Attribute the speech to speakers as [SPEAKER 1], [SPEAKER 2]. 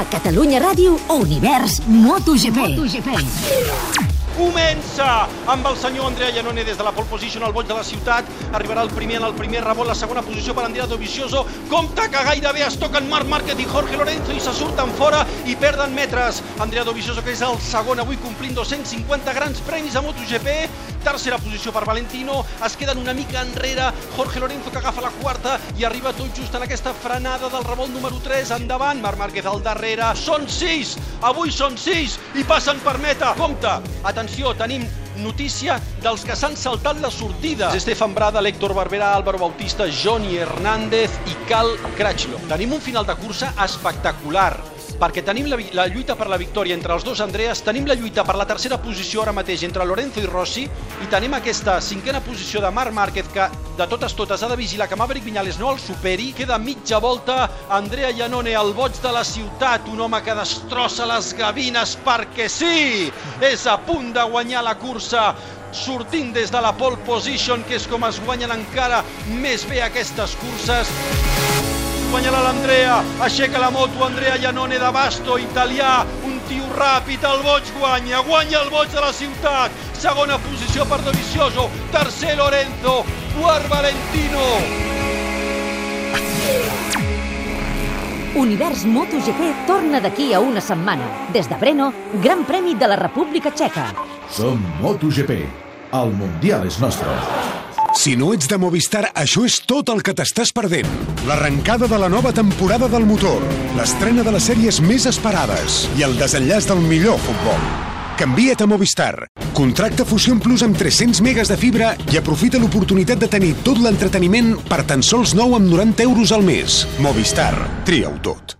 [SPEAKER 1] A Catalunya Ràdio, Univers MotoGP.
[SPEAKER 2] MotoGP. Comença amb el senyor Andrea Llanone des de la pole position al boig de la ciutat. Arribarà el primer en el primer rebot, la segona posició per Andrea Dovizioso. Compte que gairebé es toquen Marc Márquez i Jorge Lorenzo i se surten fora i perden metres. Andrea Dovizioso, que és el segon avui complint 250 grans premis a MotoGP. Tercera posició per Valentino. Es queden una mica enrere. Jorge Lorenzo que agafa la quarta i arriba tot just en aquesta frenada del rebot número 3. Endavant, Marc Márquez al darrere. Són 6. Avui són 6 i passen per meta. Compte, atenció, tenim notícia dels que s'han saltat la sortida. Estefan Brada, Héctor Barberà, Álvaro Bautista, Johnny Hernández i Cal Crutchlow. Tenim un final de cursa espectacular perquè tenim la, la lluita per la victòria entre els dos Andreas, tenim la lluita per la tercera posició ara mateix entre Lorenzo i Rossi i tenim aquesta cinquena posició de Marc Márquez que de totes totes ha de vigilar que Maverick Viñales no el superi. Queda mitja volta Andrea Iannone, el boig de la ciutat, un home que destrossa les gavines perquè sí! És a punt de guanyar la cursa sortint des de la pole position, que és com es guanyen encara més bé aquestes curses guanyarà l'Andrea, aixeca la moto Andrea Iannone de Basto, italià, un tio ràpid, el boig guanya, guanya el boig de la ciutat, segona posició per Dovizioso, tercer Lorenzo, quart Valentino.
[SPEAKER 1] Univers MotoGP torna d'aquí a una setmana. Des de Breno, Gran Premi de la República Txeca.
[SPEAKER 3] Som MotoGP. El Mundial és nostre.
[SPEAKER 4] Si no ets de Movistar, això és tot el que t'estàs perdent. L'arrencada de la nova temporada del motor, l'estrena de les sèries més esperades i el desenllaç del millor futbol. Canvia't a Movistar. Contracta Fusion Plus amb 300 megas de fibra i aprofita l'oportunitat de tenir tot l'entreteniment per tan sols 9 amb 90 euros al mes. Movistar. Tria-ho tot.